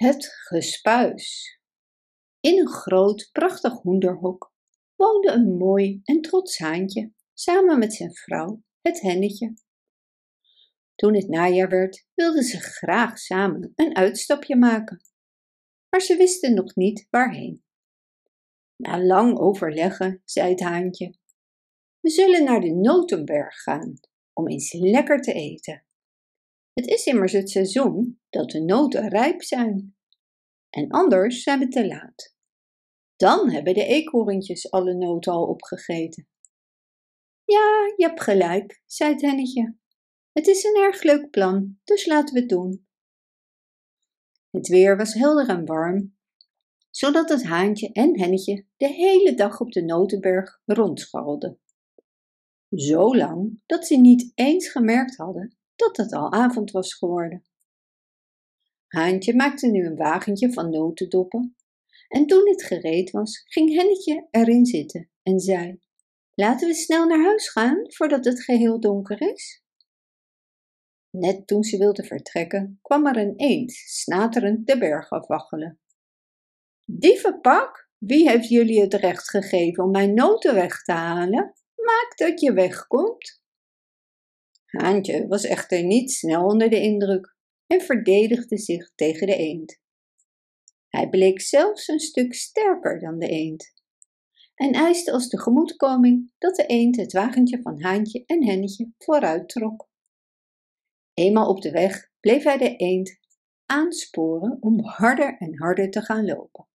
Het gespuis. In een groot, prachtig hoenderhok woonde een mooi en trots haantje samen met zijn vrouw, het hennetje. Toen het najaar werd, wilden ze graag samen een uitstapje maken, maar ze wisten nog niet waarheen. Na lang overleggen zei het haantje: We zullen naar de Notenberg gaan om eens lekker te eten. Het is immers het seizoen dat de noten rijp zijn. En anders zijn we te laat. Dan hebben de eekhoorntjes alle noten al opgegeten. Ja, je hebt gelijk, zei het hennetje. Het is een erg leuk plan, dus laten we het doen. Het weer was helder en warm, zodat het haantje en hennetje de hele dag op de notenberg rondscharrelden. Zo lang dat ze niet eens gemerkt hadden dat het al avond was geworden. Haantje maakte nu een wagentje van notendoppen en toen het gereed was, ging Hennetje erin zitten en zei: Laten we snel naar huis gaan voordat het geheel donker is. Net toen ze wilde vertrekken, kwam er een eend snaterend de berg afwaggelen. Dievenpak, wie heeft jullie het recht gegeven om mijn noten weg te halen? Maak dat je wegkomt. Haantje was echter niet snel onder de indruk en verdedigde zich tegen de eend. Hij bleek zelfs een stuk sterker dan de eend en eiste als tegemoetkoming dat de eend het wagentje van Haantje en Hennetje vooruit trok. Eenmaal op de weg bleef hij de eend aansporen om harder en harder te gaan lopen.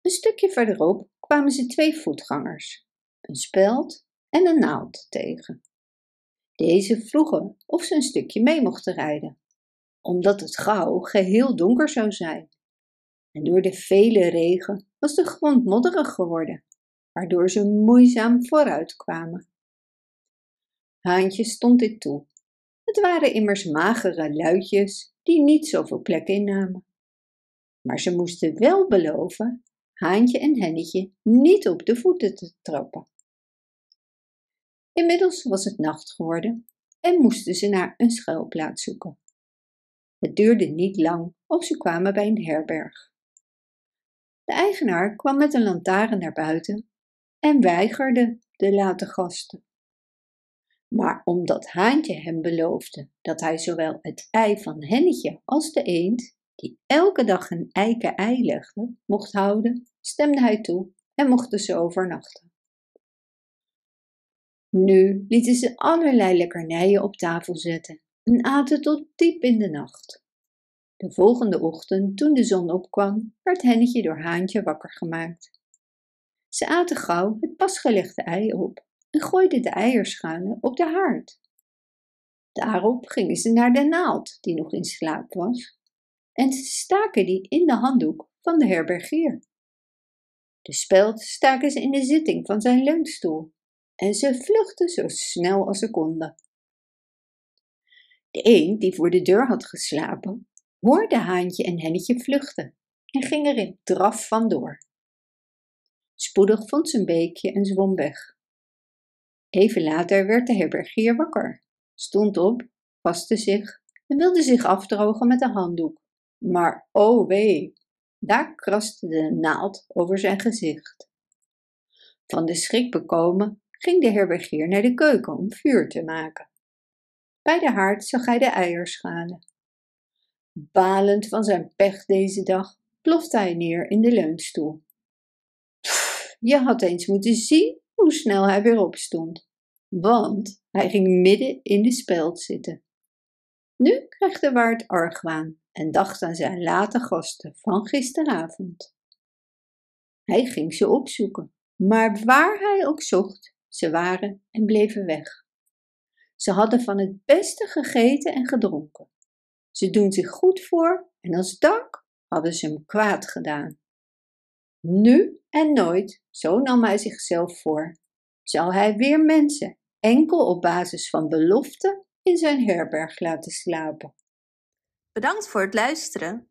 Een stukje verderop kwamen ze twee voetgangers, een speld en een naald tegen. Deze vroegen of ze een stukje mee mochten rijden, omdat het gauw geheel donker zou zijn. En door de vele regen was de grond modderig geworden, waardoor ze moeizaam vooruit kwamen. Haantje stond dit toe. Het waren immers magere luidjes die niet zoveel plek innamen. Maar ze moesten wel beloven Haantje en Hennetje niet op de voeten te trappen. Inmiddels was het nacht geworden en moesten ze naar een schuilplaats zoeken. Het duurde niet lang of ze kwamen bij een herberg. De eigenaar kwam met een lantaarn naar buiten en weigerde de late gasten. Maar omdat Haantje hem beloofde dat hij zowel het ei van Hennetje als de eend, die elke dag een eiken ei legde, mocht houden, stemde hij toe en mochten ze overnachten. Nu lieten ze allerlei lekkernijen op tafel zetten en aten tot diep in de nacht. De volgende ochtend, toen de zon opkwam, werd Hennetje door Haantje wakker gemaakt. Ze aten gauw het pasgelegde ei op en gooiden de eierschalen op de haard. Daarop gingen ze naar de naald, die nog in slaap was, en ze staken die in de handdoek van de herbergier. De speld staken ze in de zitting van zijn leunstoel en ze vluchtten zo snel als ze konden. De een die voor de deur had geslapen, hoorde Haantje en Hennetje vluchten en ging er in draf vandoor. Spoedig vond ze een beekje en zwom weg. Even later werd de herbergier wakker, stond op, waste zich en wilde zich afdrogen met een handdoek. Maar oh wee, daar kraste de naald over zijn gezicht. Van de schrik bekomen ging de herbergier naar de keuken om vuur te maken. Bij de haard zag hij de eierschalen. Balend van zijn pech deze dag, plofte hij neer in de leunstoel. je had eens moeten zien hoe snel hij weer opstond, want hij ging midden in de speld zitten. Nu kreeg de waard argwaan en dacht aan zijn late gasten van gisteravond. Hij ging ze opzoeken, maar waar hij ook zocht, ze waren en bleven weg. Ze hadden van het beste gegeten en gedronken. Ze doen zich goed voor en als dank hadden ze hem kwaad gedaan. Nu en nooit, zo nam hij zichzelf voor, zal hij weer mensen enkel op basis van belofte in zijn herberg laten slapen. Bedankt voor het luisteren.